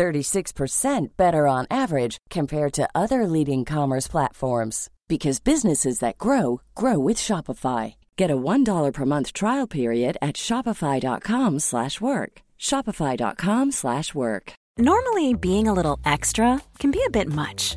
36% better on average compared to other leading commerce platforms because businesses that grow grow with Shopify. Get a $1 per month trial period at shopify.com/work. shopify.com/work. Normally, being a little extra can be a bit much,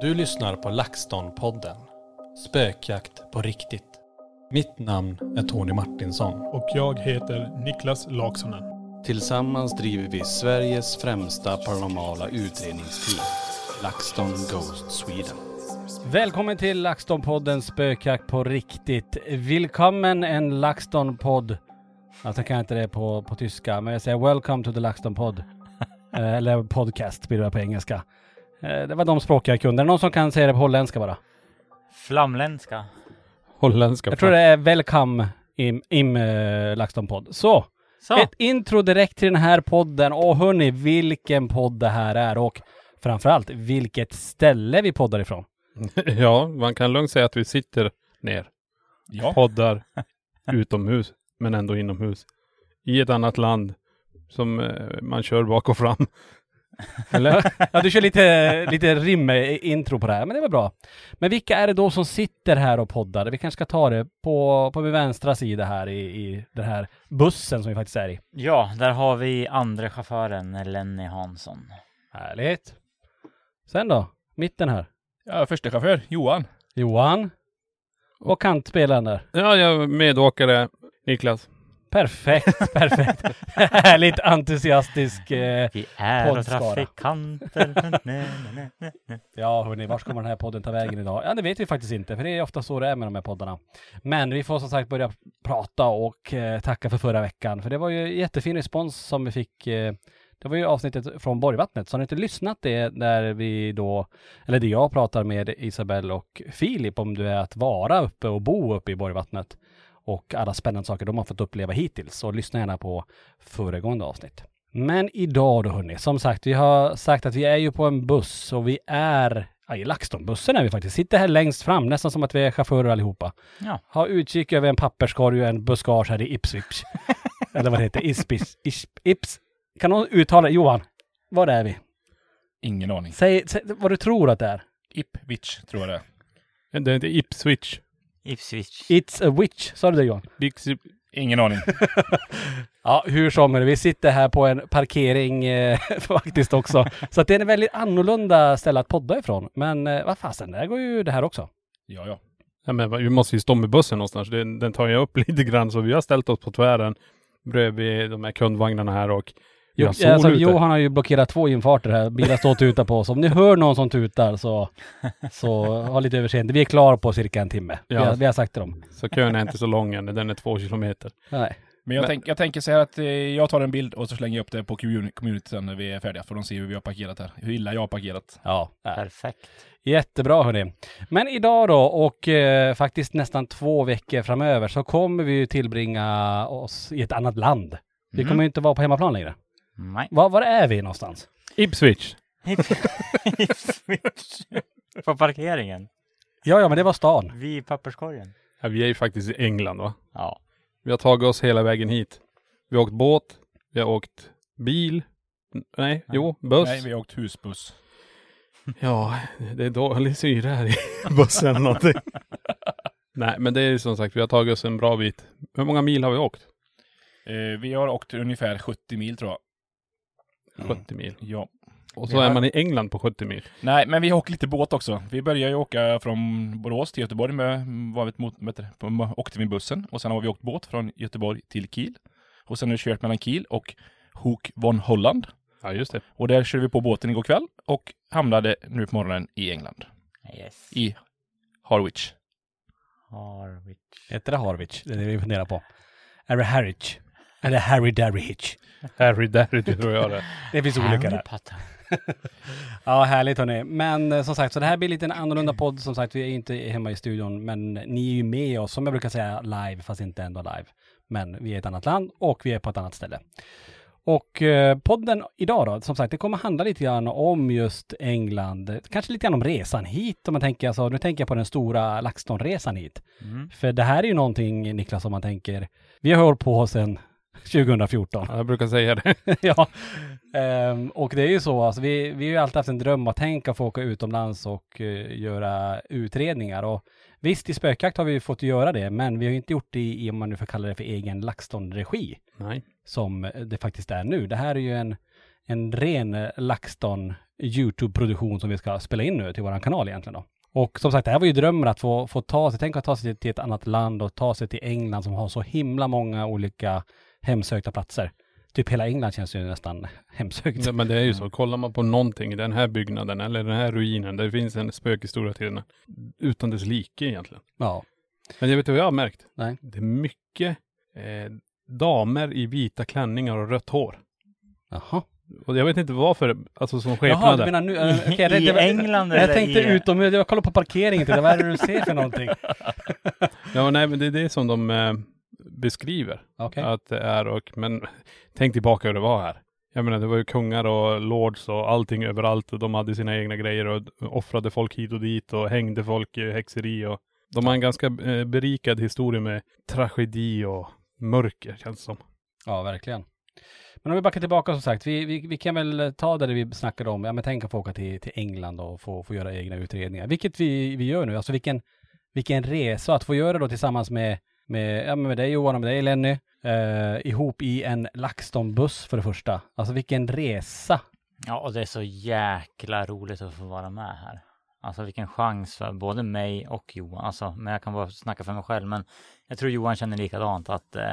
Du lyssnar på LaxTon-podden. Spökjakt på riktigt. Mitt namn är Tony Martinsson. Och jag heter Niklas Laksonen. Tillsammans driver vi Sveriges främsta paranormala utredningsteam. LaxTon Ghost Sweden. Välkommen till LaxTon-podden Spökjakt på riktigt. Willkommen en LaxTon-podd. Alltså kan jag inte det på, på tyska, men jag säger welcome to the LaxTon-podd. Eh, Eller podcast blir det på engelska. Eh, Det var de språk jag kunde. Är det någon som kan säga det på holländska bara? Flamländska. Holländska. Jag tror det är welcome im, im uh, LaxTon-podd. Så, Så. ett intro direkt till den här podden. Och hörni, vilken podd det här är och framförallt vilket ställe vi poddar ifrån. Ja, man kan lugnt säga att vi sitter ner. Ja. Poddar utomhus, men ändå inomhus. I ett annat land som eh, man kör bak och fram. Eller? Ja, du kör lite, lite rim intro på det här, men det var bra. Men vilka är det då som sitter här och poddar? Vi kanske ska ta det på, på min vänstra sida här i, i den här bussen som vi faktiskt är i. Ja, där har vi andra chauffören Lenny Hansson. Härligt. Sen då? Mitten här. Ja, första chaufför, Johan. Johan. Och kantspelaren där. Ja, jag är medåkare Niklas. Perfekt, perfekt. Härligt entusiastisk. Eh, Vi är Poddskara. trafikanter. Ja, hörni, vart kommer den här podden ta vägen idag? Ja, det vet vi faktiskt inte, för det är ofta så det är med de här poddarna. Men vi får som sagt börja prata och eh, tacka för förra veckan, för det var ju jättefin respons som vi fick. Eh, det var ju avsnittet från Borgvattnet, så har ni inte lyssnat det där vi då, eller det jag pratar med Isabelle och Filip om du är att vara uppe och bo uppe i Borgvattnet och alla spännande saker de har fått uppleva hittills, så lyssna gärna på föregående avsnitt. Men idag då hörni, som sagt, vi har sagt att vi är ju på en buss och vi är ja, i LaxTon-bussen är vi faktiskt. Sitter här längst fram, nästan som att vi är chaufförer allihopa. Ja. Har utkik över en papperskorg och en buskage här i Ipswich. Eller vad det heter, Ispis, Ips, Ips. Kan någon uttala, Johan, var är vi? Ingen aning. Säg, säg vad du tror att det är. Ipwich tror jag det är. Det är inte Ipswich. Ipswich. It's a witch, sa du det Johan? Ingen aning. Ja, hur som helst, vi sitter här på en parkering eh, faktiskt också. Så att det är en väldigt annorlunda ställe att podda ifrån. Men eh, vad fasen, där går ju det här också. Ja, ja. Ja, men vi måste ju stå med bussen någonstans. Den, den tar ju upp lite grann, så vi har ställt oss på tvären bredvid de här kundvagnarna här och Jo, har sol alltså. Johan har ju blockerat två infarter här. Bilar står och tutar på oss. Om ni hör någon som tutar så, så ha lite överseende. Vi är klara på cirka en timme. Vi, Ja. har, vi har sagt till dem. Så kön är inte så lång än, den är två kilometer. Nej. Men jag, Men- Tänk, jag tänker så här att eh, jag tar en bild och så slänger jag upp det på commun- community sen när vi är färdiga. För de ser hur vi har parkerat här. Hur illa jag har parkerat. Ja, ja. Perfekt. Jättebra hörni. Men idag då och eh, faktiskt nästan två veckor framöver så kommer vi ju tillbringa oss i ett annat land. Vi Mm. kommer ju inte vara på hemmaplan längre. Nej. Var, var är vi någonstans? Ipswich. På parkeringen. Ja, ja, men det var stan. Vid papperskorgen. Ja, vi är ju faktiskt i England va? Ja. Vi har tagit oss hela vägen hit. Vi har åkt båt, vi har åkt bil. N- Nej, jo, buss. Nej, vi har åkt husbuss. Ja, det är dålig syre här i bussen eller någonting. Nej, men det är som sagt, vi har tagit oss en bra bit. Hur många mil har vi åkt? Eh, vi har åkt ungefär 70 mil tror jag. 70 mil. Ja. Och så är har- man i England på 70 mil. Nej, men vi har åkt lite båt också. Vi började ju åka från Borås till Göteborg med, var vi ett mot, vet du, på, åkte vi bussen. Och sen har vi åkt båt från Göteborg till Kiel. Och sen har vi kört mellan Kiel och Hoek von Holland. Ja, just det. Och där körde vi på båten igår kväll och hamnade nu på morgonen i England. Yes. I Harwich. Harwich. Heter det Harwich? Det är det vi funderar på. Är det Harwich? Eller Harry Darry Hitch? Harry Darry tror jag det. Det finns olika där. Ja, härligt hörni. Men eh, som sagt, så det här blir lite en annorlunda podd. Som sagt, vi är inte hemma i studion, men ni är ju med oss, som jag brukar säga, live, fast inte ändå live. Men vi är i ett annat land och vi är på ett annat ställe. Och eh, podden idag då, som sagt, det kommer handla lite grann om just England. Kanske lite grann om resan hit, om man tänker, alltså, nu tänker jag på den stora LaxTon-resan hit. Mm. För det här är ju någonting, Niklas, om man tänker, vi har hållit på sedan 2014. Ja, jag brukar säga det. ja, Ehm, och det är ju så, alltså, vi, vi har ju alltid haft en dröm att tänka få åka utomlands och eh, göra utredningar. Och visst, i spökjakt har vi fått göra det, men vi har ju inte gjort det i, om man nu får kalla det för egen LaxTon-regi, Nej. som det faktiskt är nu. Det här är ju en, en ren LaxTon YouTube-produktion som vi ska spela in nu till våran kanal egentligen då. Och som sagt, det här var ju drömmen att få, få ta sig, tänk att ta sig till ett annat land och ta sig till England som har så himla många olika hemsökta platser. Typ hela England känns ju nästan hemsökt. Ja, men det är ju så. Kollar man på någonting i den här byggnaden eller den här ruinen. Det finns en spökhistoria till den. Utan dess like egentligen. Ja. Men jag vet vad jag har märkt? Nej. Det är mycket eh, damer i vita klänningar och rött hår. Jaha. Och jag vet inte varför, alltså som Jaha, du skepnader. menar nu? äh, okej, jag I tänkte- England Jag eller tänkte i- utomhus, jag kollar på parkeringen, tänkte, vad är det du ser för någonting? Ja, nej, men det är det som de eh, beskriver. Okej. Att det är och, men tänk tillbaka hur det var här. Jag menar, det var ju kungar och lords och allting överallt och de hade sina egna grejer och offrade folk hit och dit och hängde folk i häxeri och de har en ganska eh, berikad historia med tragedi och mörker känns det som. Ja, verkligen. Men om vi backar tillbaka som sagt, vi, vi, vi kan väl ta det vi snackade om, ja men tänk att få åka till, till England och få, få göra egna utredningar, vilket vi, vi gör nu, alltså vilken, vilken resa att få göra då tillsammans med, med, ja, med dig Johan och med dig Lenny, eh, ihop i en LaxTon-buss för det första. Alltså vilken resa. Ja, och det är så jäkla roligt att få vara med här. Alltså vilken chans för både mig och Johan. Alltså, men jag kan bara snacka för mig själv. Men jag tror Johan känner likadant att eh,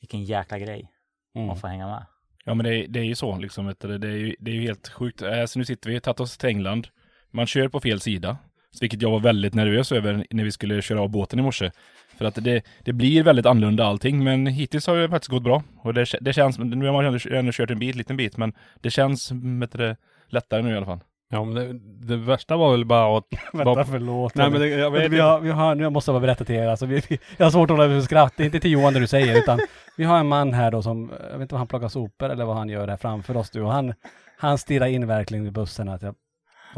vilken jäkla grej Mm. att få hänga med. Ja men det, är- det är ju så liksom. Vet du, det, är ju, det är ju helt sjukt. Alltså, nu sitter vi, tagit oss till England. Man kör på fel sida. Vilket jag var väldigt nervös över när vi skulle köra av båten i morse. För att det, det blir väldigt annorlunda allting. Men hittills har det faktiskt gått bra. Och det, det känns, nu har man ändå, ändå kört en bit, liten bit. Men det känns det, lättare nu i alla fall. Ja, men det, det värsta var väl bara att... Vänta, bara- förlåt. Nej, men det, jag vet vi har, vi har, nu måste jag bara berätta till er, alltså vi, vi, jag har svårt att hålla mig för skratt, det är inte till Johan det du säger, utan vi har en man här då som, jag vet inte vad han plockar sopor eller vad han gör där framför oss du, och han, han stirrar in verkligen i bussen att jag,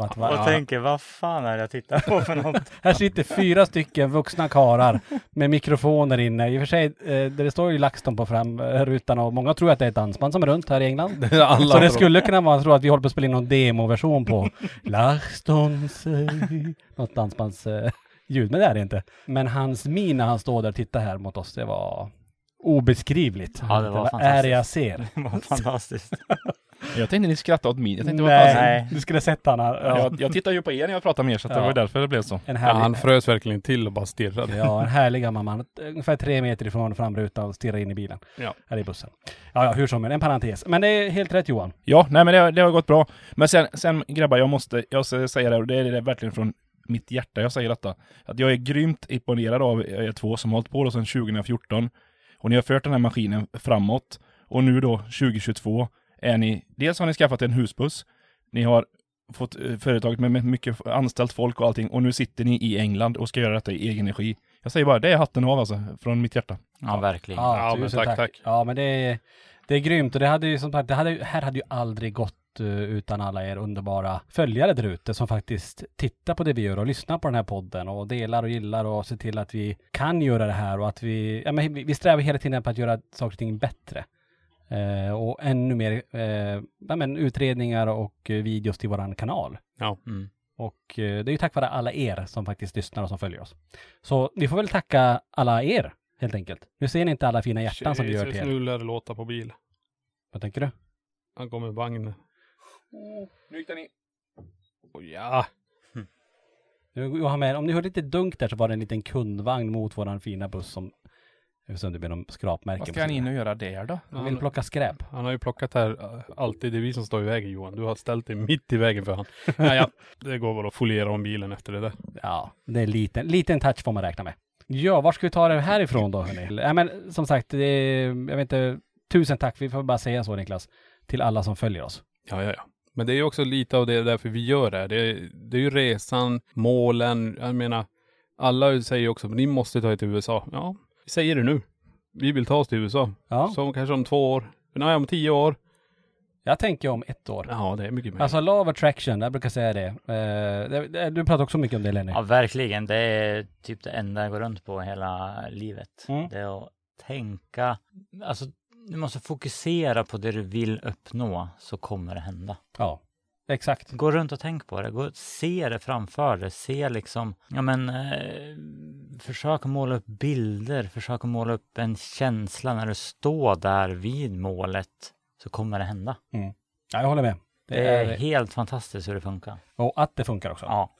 att, va, Och tänker, vad fan är det jag tittar på för något? här sitter fyra stycken vuxna karar med mikrofoner inne. I och för sig, eh, det står ju LaxTon på framrutan och många tror att det är ett dansband som är runt här i England. alla Så det skulle kunna vara, tror att vi håller på att spela in någon demoversion på LaxTon säg, något dansbandsljud, ljud, men det är det inte. Men hans min när han står där och tittar här mot oss, det var obeskrivligt. Ja, det var Vad är det jag ser? Det var fantastiskt. Jag tänkte ni skrattade åt min. Jag tänkte, vad Nej, fan- Nej. du skulle sett han här. Ja. Jag, jag tittar ju på er när jag pratar med er så att det Ja. var därför det blev så. En Ja, härlig, han frös verkligen till och bara stirrade. Ja, en härlig gammal man. Ungefär tre meter ifrån framrutan och stirrar in i bilen. Ja. Eller i bussen. Ja, ja, hur som helst. En parentes. Men det är helt rätt Johan. Ja, nej men det, har- det har gått bra. Men sen, sen grabbar, jag måste, jag ska säga det, och det är det verkligen från mitt hjärta jag säger detta. Att jag är grymt imponerad av er två som har hållit på då sedan 2014. Och ni har fört den här maskinen framåt. Och nu då, 2022, är ni, dels har ni skaffat en husbuss, ni har fått eh, företaget med, mycket anställt folk och allting, och nu sitter ni i England och ska göra detta i egen regi. Jag säger bara, det är hatten av alltså, från mitt hjärta. Ja, verkligen. Ja, men tusen tack, tack. Ja, men det är, det är grymt. Och det hade ju som sagt, det hade, här hade ju aldrig gått eh, utan alla er underbara följare där ute som faktiskt tittar på det vi gör och lyssnar på den här podden och delar och gillar och ser till att vi kan göra det här och att vi, ja men vi vi strävar hela tiden på att göra saker och ting bättre. Eh, och ännu mer eh, ja, men utredningar och eh, videos till våran kanal. Ja. Mm. Och eh, det är ju tack vare alla er som faktiskt lyssnar och som följer oss. Så vi får väl tacka alla er helt enkelt. Nu ser ni inte alla fina hjärtan som vi gör till er. Nu lär det låta på bil. Vad tänker du? Han kommer med vagn. Nu gick den i. Och ja. Nu- Jag har med, om ni hörde lite dunk där så var det en liten kundvagn mot våran fina buss som jag vet inte om det blir någon skrapmärke. Vad ska han in och göra där då? Han vill plocka skräp. Han har ju plockat här äh, alltid. Det är vi som står i vägen Johan. Du har ställt dig mitt i vägen för han. ja, ja. Det går väl att foliera om bilen efter det där. Ja, det är en liten, liten touch får man räkna med. Ja, var ska vi ta det härifrån då hörni? Ja, men som sagt, det är, jag vet inte, tusen tack, vi får bara säga så Niklas, till alla som följer oss. Ja, ja, ja. Men det är ju också lite av det därför vi gör det här. Det är, det är ju resan, målen. Jag menar, alla säger också, ni måste ta er till USA. Ja, vi säger det nu. Vi vill ta oss till USA. Ja, Så kanske om två år. Nej, om tio år. jag tänker om ett år. Ja, det är mycket mer. Alltså Law of Attraction, jag brukar säga det. Eh, det, det du pratar också mycket om det Lenny. Ja, verkligen. Det är typ det enda jag går runt på hela livet. Mm. Det är att tänka, alltså du måste fokusera på det du vill uppnå så kommer det hända. Ja, exakt. Gå runt och tänk på det, gå, se det framför dig, se liksom, ja men eh, försök att måla upp bilder, försök att måla upp en känsla när du står där vid målet så kommer det hända. Ja, jag håller med. Det Det är är, helt fantastiskt hur det funkar. och att det funkar också. Ja,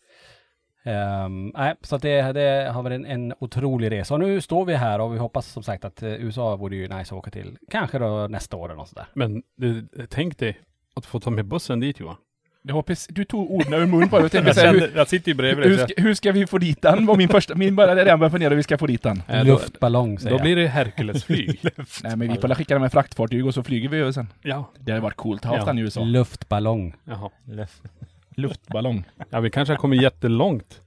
Ehm, nej, så att det, det har varit en, en otrolig resa. Och nu står vi här och vi hoppas som sagt att eh, USA vore ju nice att åka till. Kanske då nästa år eller något sådär. Men det, tänk dig att få ta med bussen dit Johan. Det var precis, du tog orden ur mun på det. Jag tänkte Jag, säga, hur, kände, jag sitter ju bredvid hur, dig. ska, hur ska vi få dit den? var min första, min bara redan började fundera hur vi ska få dit den. jag- då, Luftballong säger då blir det Herculesflyg. Nej men vi får skicka den med fraktfartyg och så flyger vi över sen. ja. Det hade varit coolt att ha Ja. den i jag. USA. Luftballong. Jaha. Luft. Luftballong. Ja, vi kanske har kommit jättelångt.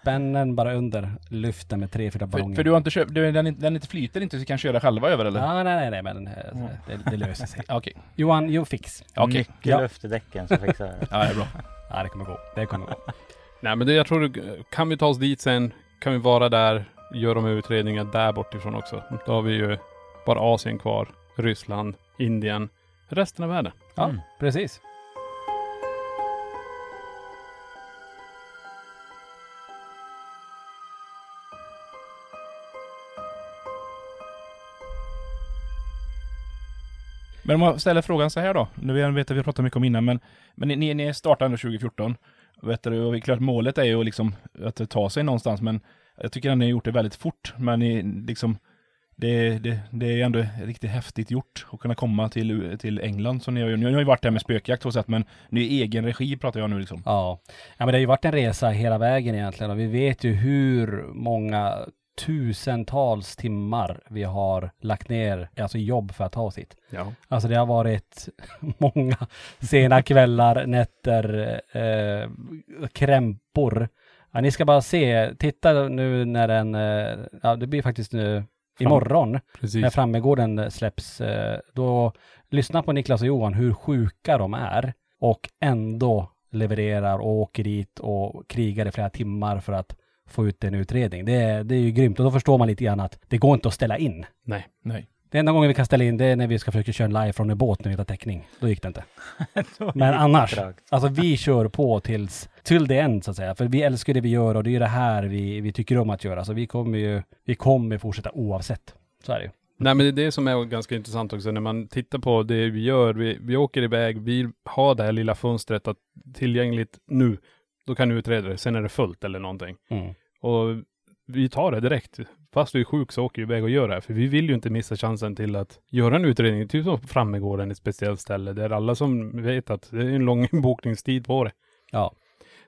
Spännen bara under. Lyften med tre, fyra För, ballonger. för du har inte köpt, du, den, den inte flyter inte så vi kan köra själva över eller? Ja, nej, nej, nej, men eh, det, det löser sig. Okej. Johan, you fix. Okej. Mycket Ja. luft i däcken så fixar jag det. Ja, det är bra. Ja, det kommer gå. Det kommer gå. Nej, men det, jag tror, kan vi ta oss dit sen, kan vi vara där, göra de här utredningarna där bortifrån också. Då har vi ju bara Asien kvar, Ryssland, Indien, resten av världen. Ja, Mm. precis. Men om man ställer frågan så här då. Nu vet jag att vi har pratat mycket om innan, men, men ni, ni startade ändå 2014. Vet du, och klart målet är ju liksom att ta sig någonstans, men jag tycker att ni har gjort det väldigt fort. Men ni, liksom, det, det, det är ändå riktigt häftigt gjort att kunna komma till, till England. som ni har, ju- ni har ju varit där med spökjakt och sett, men nu i egen regi pratar jag nu liksom. Ja. ja, men det har ju varit en resa hela vägen egentligen och vi vet ju hur många tusentals timmar vi har lagt ner, alltså jobb för att ta oss hit. Ja. Alltså det har varit många sena kvällar, nätter, eh, krämpor. Ja, ni ska bara se, titta nu när den, eh, ja det blir faktiskt nu imorgon, när Precis. Frammegården släpps, eh, då lyssna på Niklas och Johan hur sjuka de är och ändå levererar och åker dit och krigar i flera timmar för att få ut en utredning. Det, är- det är ju grymt och då förstår man lite grann att det går inte att ställa in. Nej. Nej. Det enda gången vi kan ställa in det är när vi ska försöka köra live från en båt när vi tar täckning. Då gick det inte. Men annars, alltså vi kör på tills, till the end så att säga. För vi älskar det vi gör och det är det här vi, vi tycker om att göra. Så vi kommer ju, vi kommer fortsätta oavsett. Så är det ju. Nej men det är det som är ganska intressant också när man tittar på det vi gör. Vi, vi åker iväg, vi har det här lilla fönstret att tillgängligt nu. Då kan du utreda det, sen är det fullt eller någonting. Mm. Och vi tar det direkt. Fast du är sjuk så åker vi iväg och gör det här. För vi vill ju inte missa chansen till att göra en utredning. Typ som Frammegården, ett speciellt ställe. Där alla som vet att det är en lång bokningstid på det. Ja.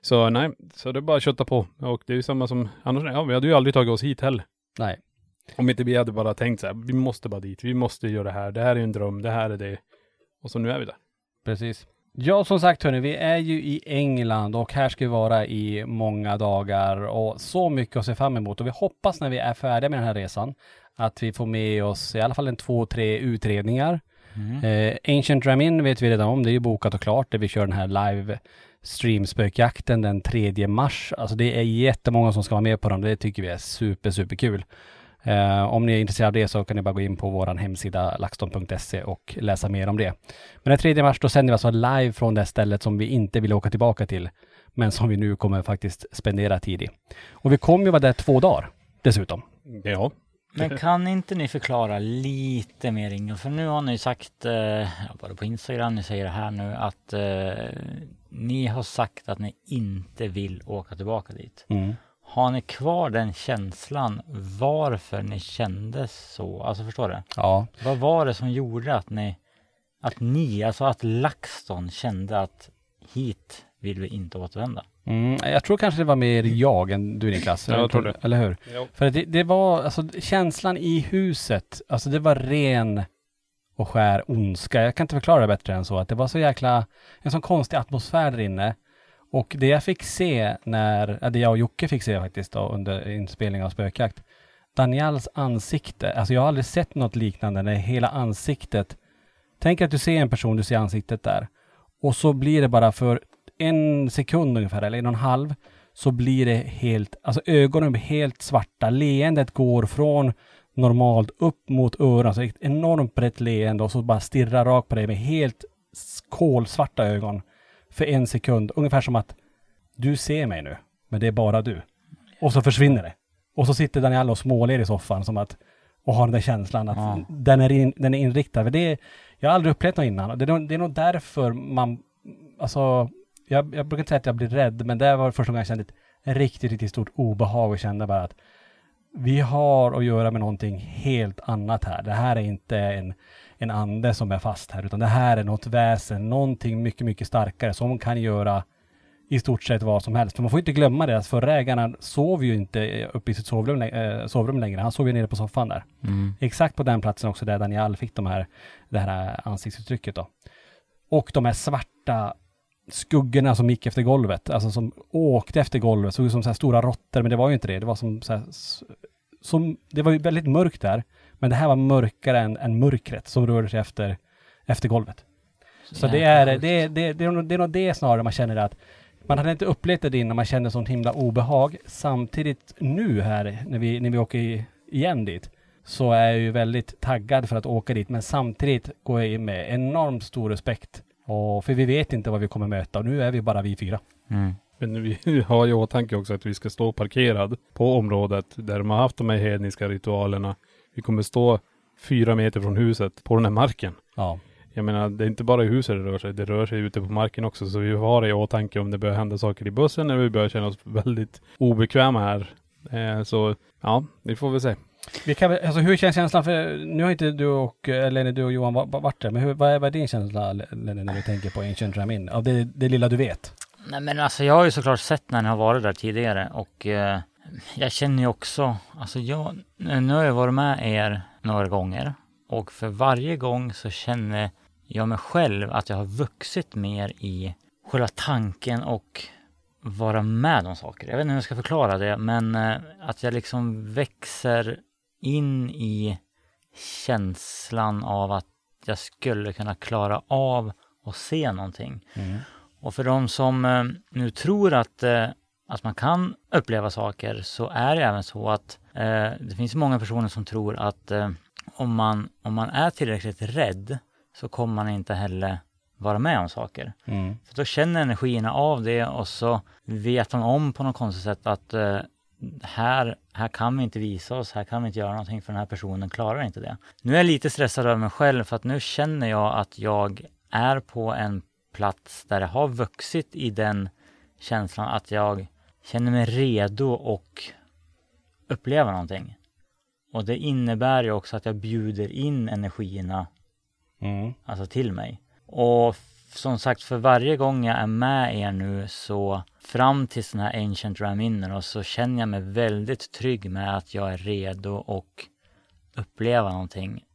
Så nej, så det är bara att kötta på. Och det är ju samma som, annars, ja vi hade ju aldrig tagit oss hit heller. Nej. Om inte vi hade bara tänkt så här, vi måste bara dit, vi måste göra det här, det här är en dröm, det här är det. Och så nu är vi där. Precis. Ja, som sagt hörni, vi är ju i England och här ska vi vara i många dagar och så mycket att se fram emot. Och vi hoppas när vi är färdiga med den här resan att vi får med oss i alla fall en två, tre utredningar. Mm. Eh, Ancient Ramin vet vi redan om, det är ju bokat och klart, där vi kör den här live stream spökjakten den 3 mars. Alltså det är jättemånga som ska vara med på den, det tycker vi är super, super kul. Eh, om ni är intresserade av det så kan ni bara gå in på vår hemsida laxton.se och läsa mer om det. Men den 3 mars då sänder vi alltså live från det stället som vi inte vill åka tillbaka till, men som vi nu kommer faktiskt spendera tid i. Och vi kommer ju vara där två dagar dessutom. Ja. Men kan inte ni förklara lite mer Ingo? För nu har ni sagt, eh, bara på Instagram, ni säger det här nu, att eh, ni har sagt att ni inte vill åka tillbaka dit. Mm. Har ni kvar den känslan varför ni kände så? Alltså förstår du? Ja, Vad var det som gjorde att ni, att ni, alltså att LaxTon kände att hit vill vi inte återvända? Mm, jag tror kanske det var mer jag än du Niklas. Ja, jag tror det. Eller hur? Jo. För det, det var, alltså känslan i huset, alltså det var ren och skär ondska. Jag kan inte förklara det bättre än så. Att det var så jäkla, en sån konstig atmosfär där inne. Och det jag fick se när, det jag och Jocke fick se faktiskt då under inspelningen av Spökjakt. Daniels ansikte, alltså jag har aldrig sett något liknande när hela ansiktet, tänk att du ser en person, du ser ansiktet där. Och så blir det bara för en sekund ungefär, eller en och en halv, så blir det helt, alltså ögonen blir helt svarta. Leendet går från normalt upp mot öronen, alltså ett enormt brett leende och så bara stirrar rakt på dig med helt kolsvarta ögon för en sekund. Ungefär som att du ser mig nu, men det är bara du. Och så försvinner det. Och så sitter Daniel och småler i soffan som att och har den där känslan att Ja. den, är in, den är inriktad. För det är, jag har aldrig upplevt något innan. Det är, nog, det är nog därför man, alltså, jag, jag brukar inte säga att jag blir rädd, men det var första gången jag kände ett riktigt, riktigt stort obehag och kände bara att vi har att göra med någonting helt annat här. Det här är inte en, en ande som är fast här, utan det här är något väsen, någonting mycket, mycket starkare som kan göra i stort sett vad som helst. För man får inte glömma det, att förra ägaren sov ju inte uppe i sitt sovrum, eh, sovrum längre. Han sov ju nere på soffan där. Exakt på den platsen också där Daniel fick de här, det här ansiktsuttrycket då. Och de här svarta skuggorna som gick efter golvet, alltså som åkte efter golvet, såg ut som så här stora råttor, men det var ju inte det. Det var som så här, som, det var ju väldigt mörkt där, men det här var mörkare än, än mörkret som rörde sig efter, efter golvet. Så det är, det, är- det, är- det, är nog- det är nog det snarare man känner att man hade inte upplevt det innan man kände sånt himla obehag. Samtidigt nu här, när vi, när vi åker igen dit, så är jag ju väldigt taggad för att åka dit. Men samtidigt går jag in med enormt stor respekt. Och för vi vet inte vad vi kommer möta och nu är vi bara vi fyra. Mm. Men vi har ju i åtanke också att vi ska stå parkerad på området där de har haft de här hedniska ritualerna. Vi kommer stå fyra meter från huset på den här marken. Ja. Jag menar, det är inte bara i huset det rör sig, det rör sig ute på marken också. Så vi har det i åtanke om det börjar hända saker i bussen eller vi börjar känna oss väldigt obekväma här. Eh, så ja, vi får väl se. Vi kan, alltså hur känns känslan för, nu har inte du och, eller du och Johan va- va- varit där, men hur, vad, är, vad är din känsla Lenny, när du tänker på Ancient Ramin? Av det, det lilla du vet? Nej men alltså jag har ju såklart sett när ni har varit där tidigare och eh, jag känner ju också, alltså jag, nu har jag varit med er några gånger och för varje gång så känner jag mig själv att jag har vuxit mer i själva tanken och vara med om saker. Jag vet inte hur jag ska förklara det men eh, att jag liksom växer in i känslan av att jag skulle kunna klara av att se någonting. Och för de som eh, nu tror att, eh, att man kan uppleva saker så är det även så att eh, det finns många personer som tror att eh, om, man, om man är tillräckligt rädd så kommer man inte heller vara med om saker. Mm. För då känner energierna av det och så vet man om på något konstigt sätt att eh, här, här kan vi inte visa oss, här kan vi inte göra någonting för den här personen klarar inte det. Nu är jag lite stressad över mig själv för att nu känner jag att jag är på en plats där jag har vuxit i den känslan att jag känner mig redo och uppleva någonting. Och det innebär ju också att jag bjuder in energierna Mm. alltså till mig. Och som sagt, för varje gång jag är med er nu så fram till den här Ancient Raminer och så känner jag mig väldigt trygg med att jag är redo och uppleva någonting.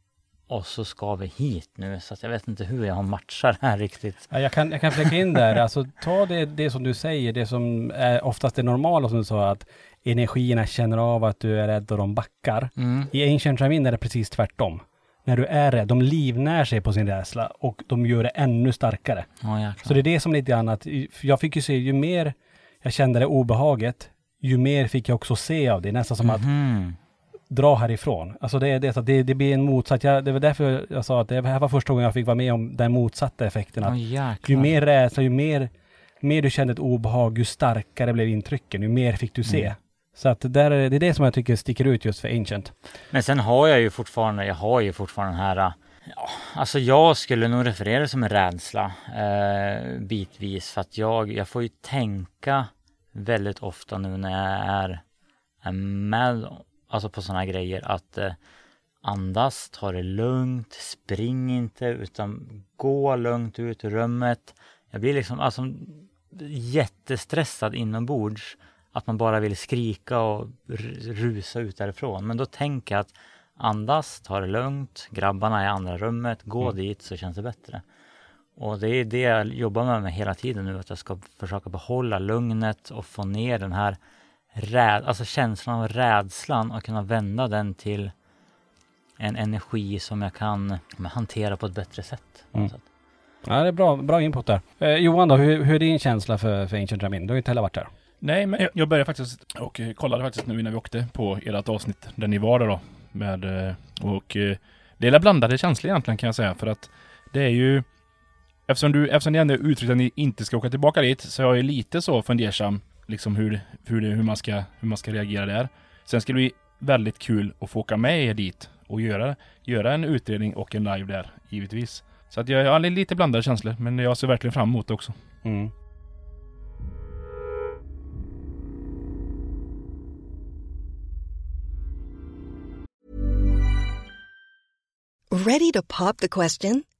Och så ska vi hit nu, så jag vet inte hur jag matchar här riktigt. Ja, jag, kan, jag kan flika in där, alltså ta det, det som du säger, det som är oftast det normala som du sa, att energierna känner av att du är rädd och de backar. Mm. I Ancient Ramin är det precis tvärtom. när du är rädd. De livnär sig på sin rädsla och de gör det ännu starkare. Ja. Så det är det som lite grann att, jag fick ju se, ju mer jag kände det obehaget, ju mer fick jag också se av det. Nästan som att Mhm. Dra härifrån. Alltså det, är det, det, det blir en motsatt, jag, det var därför jag sa att det här var första gången jag fick vara med om den motsatta effekten. Att jäklar. ju mer rädsla, ju mer, mer du kände ett obehag, ju starkare blev intrycken, ju mer fick du se. Mm. Så att där, är- det är det som jag tycker sticker ut just för Ancient. Men sen har jag ju fortfarande, jag har ju fortfarande den här, ja, alltså jag skulle nog referera det som en rädsla eh, bitvis för att jag, jag får ju tänka väldigt ofta nu när jag är, är med, alltså på sådana grejer att eh, andas, ta det lugnt, spring inte utan gå lugnt ut ur rummet. Jag blir liksom alltså jättestressad inombords att man bara vill skrika och rusa ut därifrån. Men då tänker jag att andas, ta det lugnt, grabbarna är i andra rummet, gå dit så känns det bättre. Och det är det jag jobbar med hela tiden nu, att jag ska försöka behålla lugnet och få ner den här räd, alltså känslan av rädslan och kunna vända den till en energi som jag kan hantera på ett bättre sätt. Mm. sätt. Ja, det är bra, bra input där. Eh, Johan då, hur, hur är din känsla för, för Ancient Ramin? Du har ju inte heller varit där. Nej, men jag- började faktiskt och kollade faktiskt nu innan vi åkte på ert avsnitt där ni var där då. Med, eh, och eh, det är blandade känslor egentligen kan jag säga för att det är ju Eftersom du, eftersom ni ändå uttryckt att ni inte ska åka tillbaka dit så är jag ju lite så fundersam liksom hur, hur, det, hur, man ska, hur man ska reagera där. Sen ska det bli väldigt kul att få åka med er dit och göra, göra en utredning och en live där givetvis. Så att jag jag har lite blandade känslor men jag ser verkligen fram emot det också. Mm. Ready to pop the question?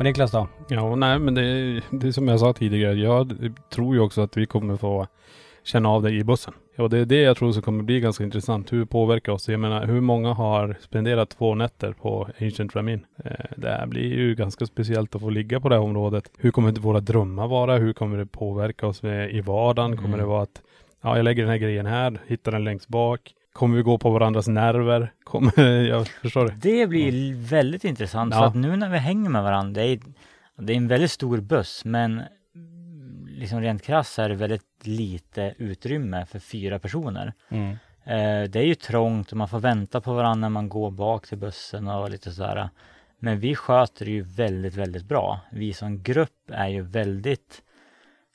Men Niklas då? Ja, nej men det, det är som jag sa tidigare. Jag tror ju också att vi kommer få känna av det i bussen. Ja, det är det jag tror som kommer bli ganska intressant. Hur påverkar oss. Jag menar, hur många har spenderat två nätter på Ancient Ramin? Eh, det här blir ju ganska speciellt att få ligga på det här området. Hur kommer våra drömmar vara? Hur kommer det påverka oss med, i vardagen? Kommer Mm. det vara att ja, jag lägger den här grejen här, hittar den längst bak. Kommer vi gå på varandras nerver? Kommer, jag förstår det. Det blir väldigt intressant. Ja. För att nu när vi hänger med varandra, det är, det är en väldigt stor buss, men liksom rent krasst så är det väldigt lite utrymme för fyra personer. Mm. Eh, det är ju trångt och man får vänta på varandra när man går bak till bussen och lite sådär. Men vi sköter det ju väldigt, väldigt bra. Vi som grupp är ju väldigt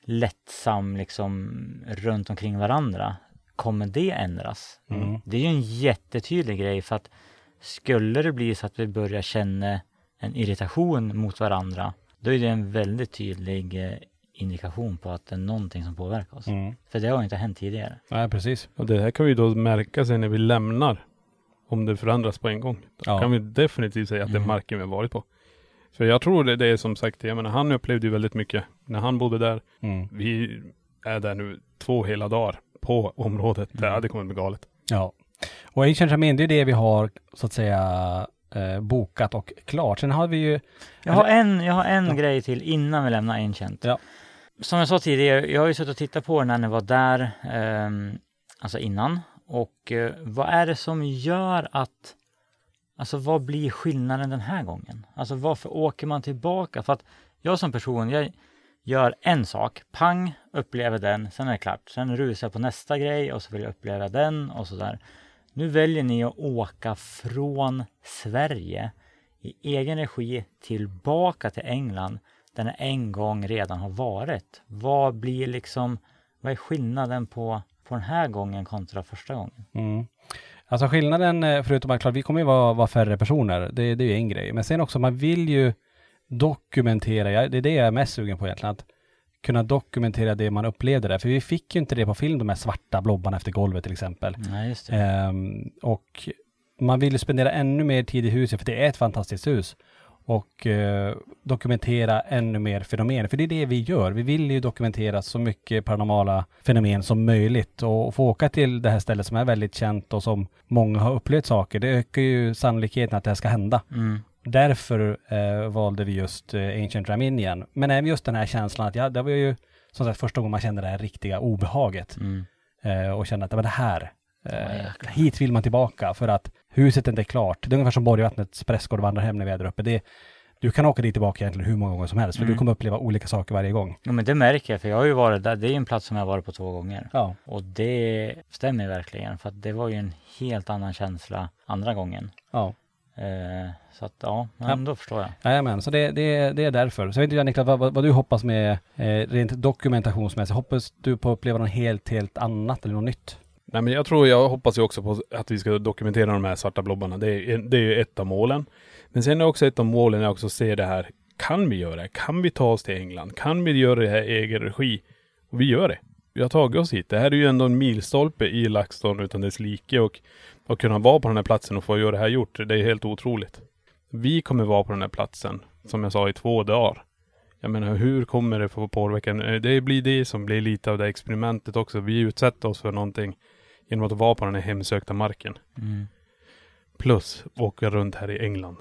lättsam liksom runt omkring varandra. Kommer det ändras? Mm. Det är ju en jättetydlig grej för att skulle det bli så att vi börjar känna en irritation mot varandra, då är det en väldigt tydlig eh, indikation på att det är någonting som påverkar oss. Mm. För det har inte hänt tidigare. Nej, precis. Och det här kan vi då märka sen när vi lämnar. Om det förändras på en gång. Då Ja. kan vi definitivt säga att det är Mm. marken vi har varit på. För jag tror det, det är som sagt, jag menar han upplevde ju väldigt mycket när han bodde där. Mm. Vi är där nu två hela dagar på området. Det Mm. hade kommit bli galet. Ja. Och Ancient Ramin, det är det vi har så att säga eh, bokat och klart. Sen har vi ju... Jag har en, jag har en Ja. grej till innan vi lämnar Ancient. Ja. Som jag sa tidigare, jag har ju suttit och tittat på när ni var där, ehm, alltså innan. Och eh, vad är det som gör att, alltså vad blir skillnaden den här gången? Alltså varför åker man tillbaka? För att jag som person, jag gör en sak, pang, upplever den, sen är det klart. Sen rusar jag på nästa grej och så vill jag uppleva den och sådär. Nu väljer ni att åka från Sverige i egen regi tillbaka till England där ni en gång redan har varit. Vad blir liksom, vad är skillnaden på, på den här gången kontra första gången? Mm. Alltså skillnaden, eh, förutom att klart, vi kommer ju vara, vara färre personer, det, det är ju en grej. Men sen också, man vill ju dokumentera, det är det jag är mest sugen på egentligen, att kunna dokumentera det man upplevde där. För vi fick ju inte det på film, de här svarta blobbarna efter golvet till exempel. Nej, just det. Ehm, och man vill ju spendera ännu mer tid i huset, för det är ett fantastiskt hus. Och eh, dokumentera ännu mer fenomen, för det är det vi gör. Vi vill ju dokumentera så mycket paranormala fenomen som möjligt och få åka till det här stället som är väldigt känt och som många har upplevt saker. Det ökar ju sannolikheten att det här ska hända. Mm. Därför eh, valde vi just eh, Ancient Ram in igen. Men även just den här känslan att, ja, det var ju som sagt första gången man kände det här riktiga obehaget. Mm. Eh, och kände att det var det här. Jäklar. hit vill man tillbaka för att huset inte är klart. Det är ungefär som Borgvattnets prästgård vandrar hem när vi är där uppe. Det, du kan åka dit tillbaka egentligen hur många gånger som helst, för Mm. du kommer uppleva olika saker varje gång. Ja, men det märker jag, för jag har ju varit där. Det är ju en plats som jag har varit på två gånger. Ja. Och det stämmer verkligen, för att det var ju en helt annan känsla andra gången. Ja. Eh, så att ja, men Ja. då förstår jag. Jajamän, så det, det, det är därför. Så jag vet inte Niklas, vad, vad, du hoppas med eh, rent dokumentationsmässigt. Hoppas du på att uppleva något helt, helt annat eller något nytt? Nej men jag tror, jag hoppas ju också på att vi ska dokumentera de här svarta blobbarna. Det är, det är ju ett av målen. Men sen är också ett av målen är också att se det här. Kan vi göra det? Kan vi ta oss till England? Kan vi göra det här i egen regi? Och vi gör det. Vi har tagit oss hit. Det här är ju ändå en milstolpe i LaxTon utan dess like och att kunna vara på den här platsen och få göra det här gjort. Det är helt otroligt. Vi kommer vara på den här platsen, som jag sa, i två dagar. Jag menar, hur kommer det få påverka? Eh, Det blir det som blir lite av det experimentet också. Vi utsätter oss för någonting genom att vara på den här hemsökta marken. Mm. Plus åka runt här i England.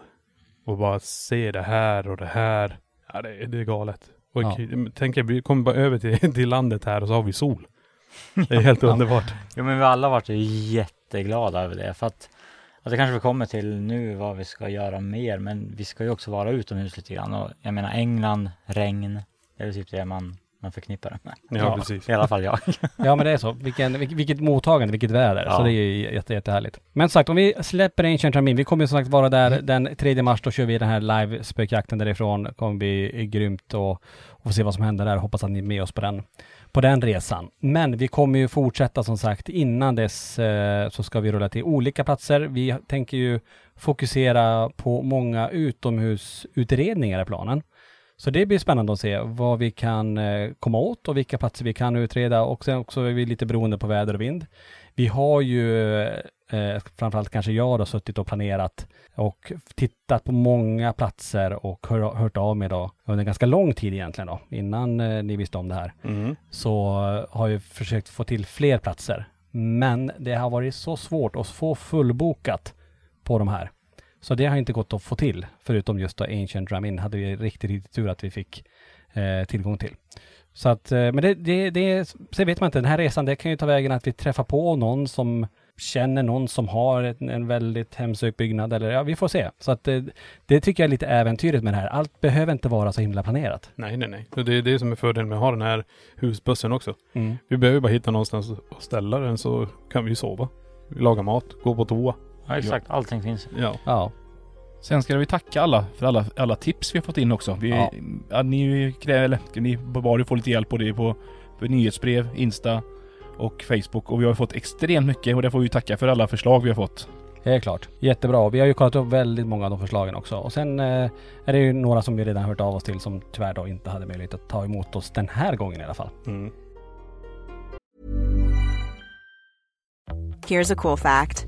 Och bara se det här och det här. Ja, det, är- det är galet. Och Ja. tänk vi kommer bara över till, till landet här och så har vi sol. Det är helt underbart. Jo men vi alla varit jätteglada över det. För att och det kanske vi kommer till nu vad vi ska göra mer men vi ska ju också vara utomhus lite grann. Och jag menar England, regn, det är väl typ det man, man förknippar det med. Ja, Ja. precis. I alla fall jag. Ja men det är så. Vilken, vilket, vilket mottagande, vilket väder. Ja. Så det är ju jätte, jättehärligt. Men sagt, om vi släpper Ancient Ramin, vi kommer ju som sagt vara där Mm. den 3 mars, då kör vi den här live spökjakten därifrån. Det kommer bli grymt och, och få se vad som händer där. Hoppas att ni är med oss på den, på den resan. Men vi kommer ju fortsätta som sagt. Innan dess eh, så ska vi rulla till olika platser. Vi tänker ju fokusera på många utomhusutredningar i planen. Så det blir spännande att se vad vi kan eh, komma åt och vilka platser vi kan utreda och sen också är vi lite beroende på väder och vind. Vi har ju, eh, framförallt kanske jag då, suttit och planerat och tittat på många platser och hör, hört av mig då under ganska lång tid egentligen då, innan eh, ni visste om det här. Mm. Så har jag försökt få till fler platser. Men det har varit så svårt att få fullbokat på de här. Så det har inte gått att få till, förutom just då Ancient Drum In hade vi riktigt, riktigt tur att vi fick eh, tillgång till. Så att, eh, men det, det, det, sen vet man inte, den här resan, det kan ju ta vägen att vi träffar på någon som känner någon som har en, en väldigt hemsökt byggnad eller ja, vi får se. Så att det, det tycker jag är lite äventyrligt med det här. Allt behöver inte vara så himla planerat. Nej, nej, nej. Det är det som är fördelen med att ha den här husbussen också. Mm. Vi behöver bara hitta någonstans att ställa den så kan vi sova. Laga mat, gå på toa. Ja exakt, allting finns. Ja. Ja, Sen ska vi tacka alla för alla, alla tips vi har fått in också. Vi, Ja. ja. ni, krä- eller, ni bad ju få lite hjälp på det på, på nyhetsbrev, Insta och Facebook. Och vi har fått extremt mycket och det får vi tacka för alla förslag vi har fått. Helt klart. Jättebra. Vi har ju kollat upp väldigt många av de förslagen också. Och sen eh, är det ju några som vi redan hört av oss till som tyvärr då inte hade möjlighet att ta emot oss den här gången i alla fall. Mm. Here's a cool fact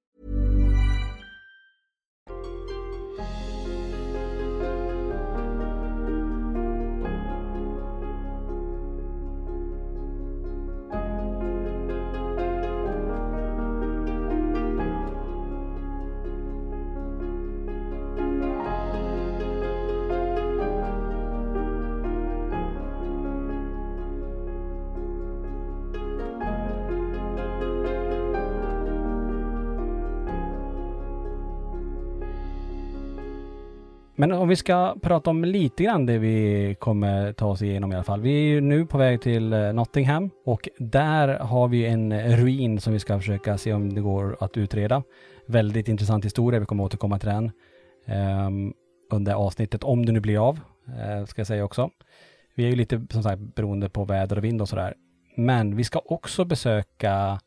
Men om vi ska prata om lite grann det vi kommer ta oss igenom i alla fall. Vi är ju nu på väg till eh, Nottingham och där har vi en ruin som vi ska försöka se om det går att utreda. Väldigt intressant historia, vi kommer återkomma till den um, under avsnittet, om det nu blir av, uh, ska jag säga också. Vi är ju lite som sagt beroende på väder och vind och sådär. Men vi ska också besöka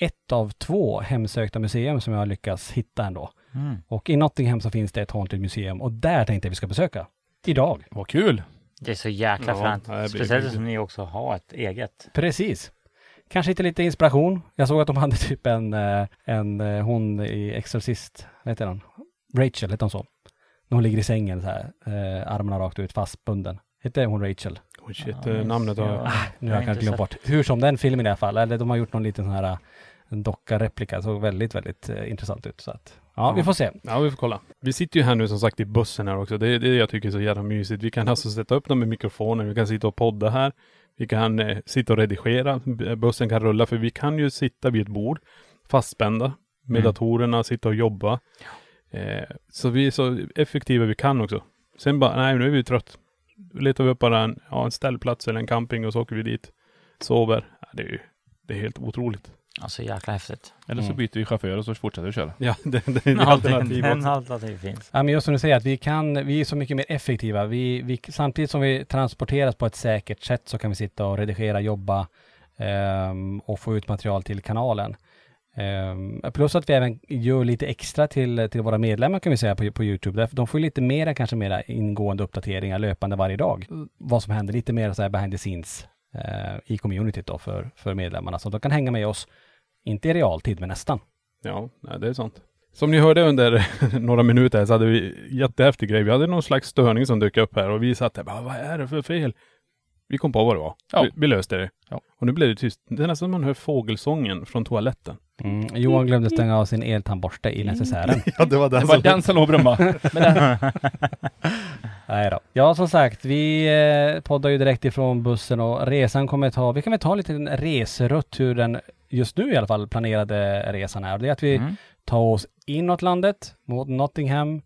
ett av två hemsökta museum som jag har lyckats hitta ändå. Mm. Och i Nottingham så finns det ett Haunted Museum och där tänkte jag vi ska besöka. Idag. Vad kul! Det är så jäkla Ja, fränt. Speciellt riktigt. som ni också har ett eget. Precis. Kanske hitta lite inspiration. Jag såg att de hade typ en, eh, en eh, hon i Exorcist, vad heter hon? Rachel, heter hon så? När hon ligger i sängen så här, eh, armarna rakt ut, fastbunden. Hette hon Rachel? Oh shit, Ja, eh, namnet har... ja. Nu har jag kanske glömt bort. Hur som, den filmen i alla fall. Eller de har gjort någon liten sån här eh, en docka-replika. Såg väldigt, väldigt eh, intressant ut. Så att, ja, Ja. vi får se. Ja, vi får kolla. Vi sitter ju här nu som sagt i bussen här också. Det är det jag tycker är så jävla mysigt. Vi kan alltså sätta upp dem med mikrofoner, vi kan sitta och podda här. Vi kan eh, sitta och redigera. B- Bussen kan rulla, för vi kan ju sitta vid ett bord fastspända med Mm. datorerna, sitta och jobba. Eh, så vi är så effektiva vi kan också. Sen bara, nej nu är vi trött. Letar vi upp bara en, ja, en ställplats eller en camping och så åker vi dit. Sover. Ja, det är ju det är helt otroligt. Alltså jäkla häftigt. Eller så Mm. byter vi chaufför och så fortsätter vi köra. Ja, det, det är ett Ja, alternativ den också. alternativ finns. Ja, men just som du säger, att vi kan, vi är så mycket mer effektiva. Vi, vi, samtidigt som vi transporteras på ett säkert sätt så kan vi sitta och redigera, jobba ehm, och få ut material till kanalen. Ehm, plus att vi även gör lite extra till, till våra medlemmar kan vi säga på, på Youtube. Därför de får ju lite mera, kanske mera ingående uppdateringar löpande varje dag. Vad som händer, lite mer så här behind the scenes eh, i communityt då för, för medlemmarna. Så de kan hänga med oss, inte i realtid, men nästan. Ja, det är sant. Som ni hörde under några minuter så hade vi jättehäftig grej. Vi hade någon slags störning som dök upp här och vi satt där bara, vad är det för fel? Vi kom på vad det var. Ja. Vi, vi löste det. Ja. Och nu blev det tyst. Det är nästan som man hör fågelsången från toaletten. Mm. Johan glömde stänga av sin eltandborste i necessären. Ja, det var Det var den som låg den, Nej då. Ja, som sagt, vi eh, poddar ju direkt ifrån bussen och resan kommer ta, vi kan väl ta lite en reserutt hur den just nu i alla fall planerade resan är. Det är att vi Mm. tar oss inåt landet mot Nottingham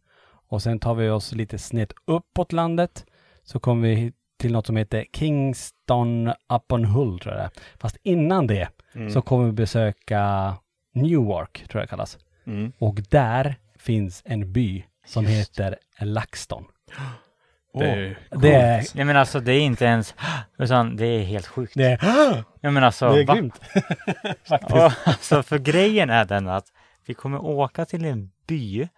och sen tar vi oss lite snett uppåt landet så kommer vi till något som heter Kingston upon Hull tror jag det är. Fast innan det Mm. så kommer vi besöka Newark tror jag det kallas. Mm. Och där finns en by som heter Laxton. Det är Det är, Nej men alltså det är inte ens, utan det är helt sjukt. det är, Jag menar alltså, det är va? grymt. Och, alltså för grejen är den att vi kommer åka till en by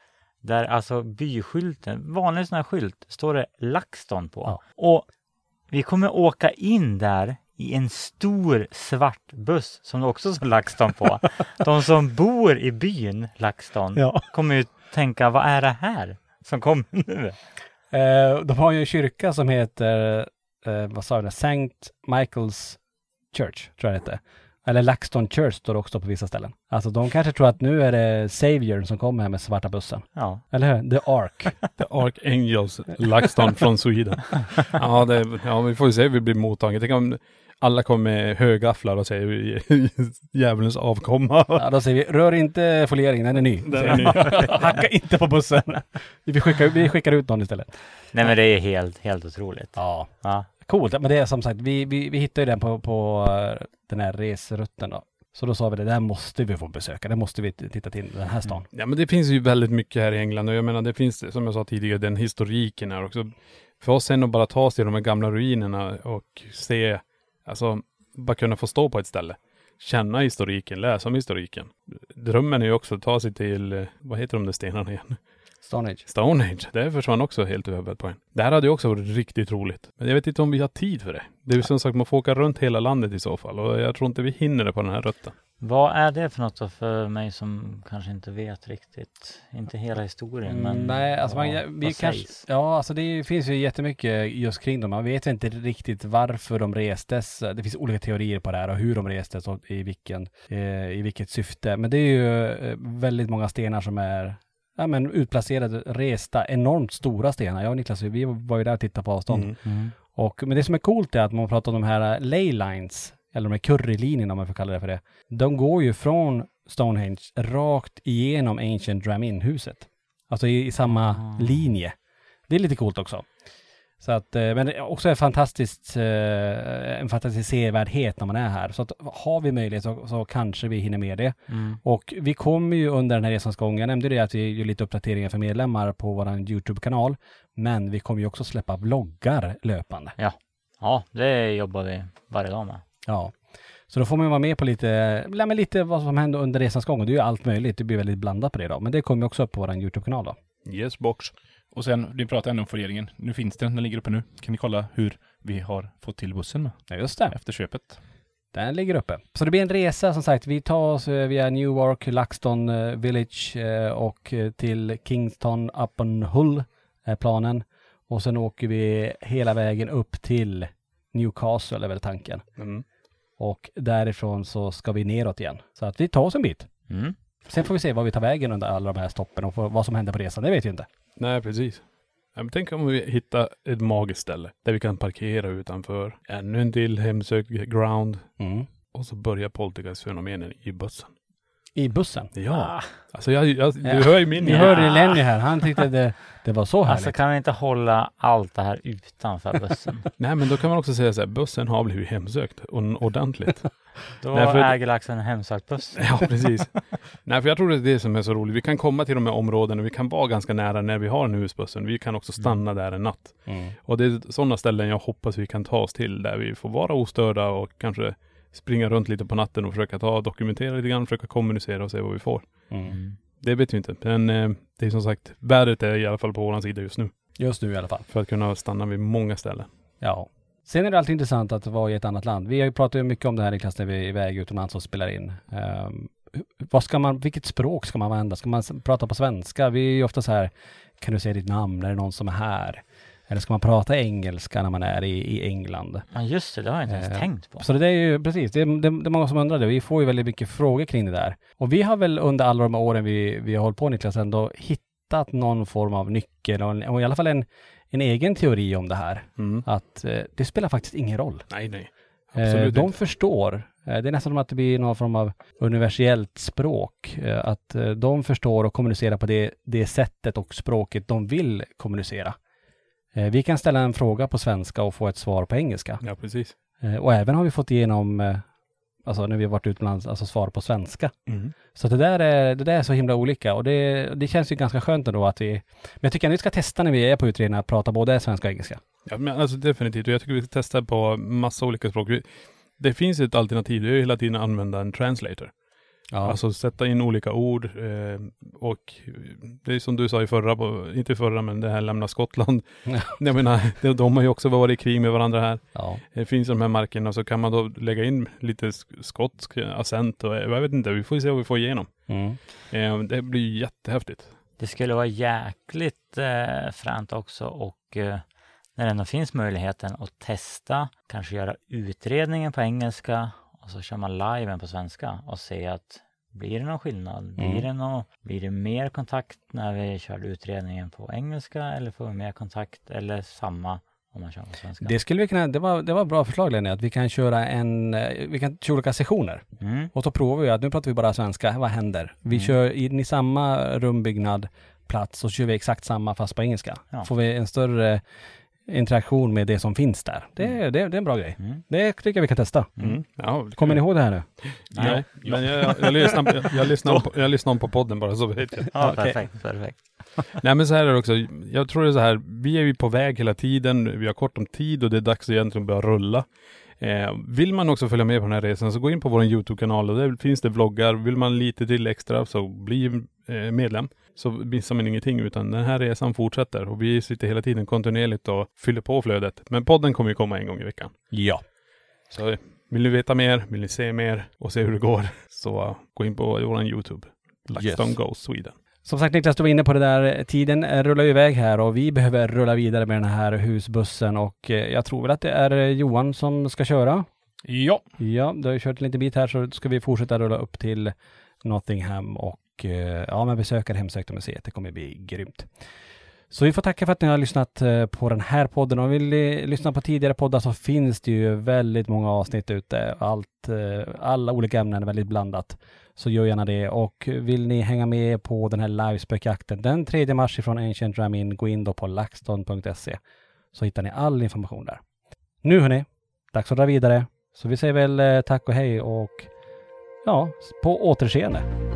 där alltså byskylten, vanlig sån här skylt, står det LaxTon på. Ja. Och vi kommer åka in där i en stor svart buss som det också står LaxTon på. De som bor i byn LaxTon Ja. kommer ju tänka, vad är det här som kommer nu? Eh, de har ju en kyrka som heter, eh, vad sa jag, St. Michael's Church, tror jag det heter. Eller LaxTon Church står det också på vissa ställen. Alltså de kanske tror att nu är det Savior som kommer här med svarta bussen. Ja. Eller hur? The Ark. The Archangels, LaxTon från Sweden. Ja, det, ja, vi får ju se hur vi blir mottagna. Tänk om alla kommer med högafflar och säger djävulens avkomma. Ja, då säger vi, rör inte folieringen, den är ny. Den är ny. Hacka inte på bussen. Vi skickar, vi skickar ut någon istället. Nej men det är helt, helt otroligt. Ja, Ja. coolt. Men det är som sagt, vi, vi, vi hittade ju den på, på eh, den här resrutten då. Så då sa vi det, där måste vi få besöka. Det måste vi titta till, den här stan. Ja, men det finns ju väldigt mycket här i England och jag menar, det finns, som jag sa tidigare, den historiken här också. För oss sen att bara ta sig till de här gamla ruinerna och se, alltså, bara kunna få stå på ett ställe. Känna historiken, läsa om historiken. Drömmen är ju också att ta sig till, eh, vad heter de där stenarna igen? Stonehenge. Stonehenge, det försvann också helt över på en. Det här hade ju också varit riktigt roligt. Men jag vet inte om vi har tid för det. Det är ju som sagt, man får åka runt hela landet i så fall. Och jag tror inte vi hinner det på den här rutten. Vad är det för något då för mig som kanske inte vet riktigt? Inte hela historien men Mm, nej, alltså man, vad, ja, vi kanske, sägs? ja, alltså det finns ju jättemycket just kring dem. Man vet inte riktigt varför de restes. Det finns olika teorier på det här och hur de restes och i, vilken, eh, i vilket syfte. Men det är ju eh, väldigt många stenar som är ja, men utplacerade, resta, enormt stora stenar. Jag och Niklas, vi var ju där och tittade på avstånd. Mm. Mm. Och, men det som är coolt är att man pratar om de här ley lines, eller de här currylinjerna om man får kalla det för det. De går ju från Stonehenge rakt igenom Ancient Dramin-huset. Alltså i, i samma Ah. linje. Det är lite coolt också. Så att, eh, men det är också en fantastiskt, eh, en fantastisk sevärdhet när man är här. Så att har vi möjlighet så, så kanske vi hinner med det. Mm. Och vi kommer ju under den här resans gång, jag nämnde det att vi gör lite uppdateringar för medlemmar på vår YouTube-kanal. Men vi kommer ju också släppa vloggar löpande. Ja, det jobbar vi varje dag med. Ja. Så då får man vara med på lite, ja, men lite vad som händer under resans gång. Och det är ju allt möjligt. Det blir väldigt blandat på det då. Men det kommer också upp på vår YouTube-kanal då. Yes box. Och sen, ni pratade ändå om folieringen. Nu finns den, den ligger uppe nu. Kan ni kolla hur vi har fått till bussen med Ja, just det. efter köpet? Den ligger uppe. Så det blir en resa som sagt. Vi tar oss eh, via Newark, LaxTon eh, Village eh, och till Kingston upon Hull är planen. Och sen åker vi hela vägen upp till Newcastle är väl tanken. Mm. Och därifrån så ska vi neråt igen. Så att vi tar oss en bit. Mm. Sen får vi se vad vi tar vägen under alla de här stoppen och vad som händer på resan. Det vet vi inte. Nej, precis. Ja, men tänk om vi hittar ett magiskt ställe där vi kan parkera utanför. Ännu en till hemsökt ground. Mm. Och så börjar poltergeist-fenomenen i bussen. I bussen. Ja. Alltså jag, jag, du Ja. hör ju min Ni hjärna. hörde Lenny här. Han tyckte det, det var så härligt. Alltså kan vi inte hålla allt det här utanför bussen? Nej, men då kan man också säga så här, bussen har blivit hemsökt och ordentligt. Då Nej, för- äger laxen en hemsökt buss. ja, precis. Nej, för jag tror det är det som är så roligt. Vi kan komma till de här områdena, vi kan vara ganska nära när vi har en husbussen. Vi kan också stanna där en natt. Mm. Och det är sådana ställen jag hoppas vi kan ta oss till, där vi får vara ostörda och kanske springa runt lite på natten och försöka ta, dokumentera lite grann, försöka kommunicera och se vad vi får. Mm. Det vet vi inte, men eh, det är som sagt, vädret är i alla fall på vår sida just nu. Just nu i alla fall. För att kunna stanna vid många ställen. Ja. Sen är det alltid intressant att vara i ett annat land. Vi har ju pratat mycket om det här Niklas när vi är iväg utomlands och spelar in. Um, vad ska man, vilket språk ska man använda? Ska man prata på svenska? Vi är ju ofta så här, kan du säga ditt namn? Är det någon som är här? Eller ska man prata engelska när man är i, i England? Ja just det, det har jag inte ens Eh, tänkt på. Så det är ju precis, det är, det, det är många som undrar det. Vi får ju väldigt mycket frågor kring det där. Och vi har väl under alla de här åren vi, vi har hållit på Niklas ändå hittat någon form av nyckel och, en, och i alla fall en, en egen teori om det här. Mm. Att eh, det spelar faktiskt ingen roll. Nej, nej. Eh, Absolut de inte. förstår. Eh, det är nästan som att det blir någon form av universellt språk. Eh, att eh, de förstår och kommunicerar på det, det sättet och språket de vill kommunicera. Vi kan ställa en fråga på svenska och få ett svar på engelska. Ja, precis. Och även har vi fått igenom, alltså när vi har varit utomlands, alltså svar på svenska. Mm. Så det där är, det där är så himla olika och det, det känns ju ganska skönt ändå att vi, men jag tycker att vi ska testa när vi är på utredningen att prata både svenska och engelska. Ja, men alltså definitivt. Och jag tycker vi ska testa på massa olika språk. Det finns ett alternativ, det är ju hela tiden att använda en translator. Ja. Alltså sätta in olika ord eh, och det är som du sa i förra, på, inte förra men det här lämna Skottland. Ja. Jag menar, de, de har ju också varit i krig med varandra här. ja. Det finns de här markerna så kan man då lägga in lite sk- skotsk accent och jag vet inte, vi får se vad vi får igenom. Mm. Eh, det blir jättehäftigt. Det skulle vara jäkligt eh, fränt också och eh, när det ändå finns möjligheten att testa, kanske göra utredningen på engelska och så kör man liven på svenska och ser att blir det någon skillnad? Blir, Mm. det nå blir det mer kontakt när vi körde utredningen på engelska eller får vi mer kontakt eller samma om man kör på svenska? Det skulle vi kunna, det var, det var bra förslag Lenny, att vi kan köra en, eh, vi kan köra olika sessioner. Mm. Och så provar vi att nu pratar vi bara svenska, vad händer? Vi Mm. kör in i samma rumbyggnad, plats, och så kör vi exakt samma fast på engelska. Ja. Får vi en större interaktion med det som finns där. Det, det, det är en bra grej. Mm. Det tycker jag vi kan testa. Mm. Ja, Kommer ni ihåg det här nu? Nej, men jag, jag, lyssnar, jag, jag, lyssnar på, jag lyssnar på podden bara så vet jag. Ja, Okej. perfekt, perfekt. Nej men så här är det också, jag tror det är så här, vi är ju på väg hela tiden, vi har kort om tid och det är dags att egentligen börja rulla. Eh, vill man också följa med på den här resan så gå in på vår YouTube-kanal och där finns det vloggar. Vill man lite till extra så bli eh, medlem. Så missar man ingenting utan den här resan fortsätter och vi sitter hela tiden kontinuerligt och fyller på flödet. Men podden kommer ju komma en gång i veckan. Ja. Så vill ni veta mer, vill ni se mer och se hur det går så gå in på vår YouTube. LaxTon Yes. Goes Sweden. Som sagt Niklas, du var inne på det där, tiden rullar ju iväg här och vi behöver rulla vidare med den här husbussen och eh, jag tror väl att det är eh, Johan som ska köra. Ja, Ja, du har ju kört en liten bit här så ska vi fortsätta rulla upp till Nottingham och och eh, ja, men besöka det hemsökta museet. Det kommer bli grymt. Så vi får tacka för att ni har lyssnat eh, på den här podden. Om ni vill lyssna på tidigare poddar så finns det ju väldigt många avsnitt ute. Allt, eh, alla olika ämnen är väldigt blandat. Så gör gärna det. Och vill ni hänga med på den här livespökjakten den 3 mars ifrån Ancient Ramin, gå in då på laxton.se så hittar ni all information där. Nu hörni, dags att dra vidare. Så vi säger väl tack och hej och ja, på återseende.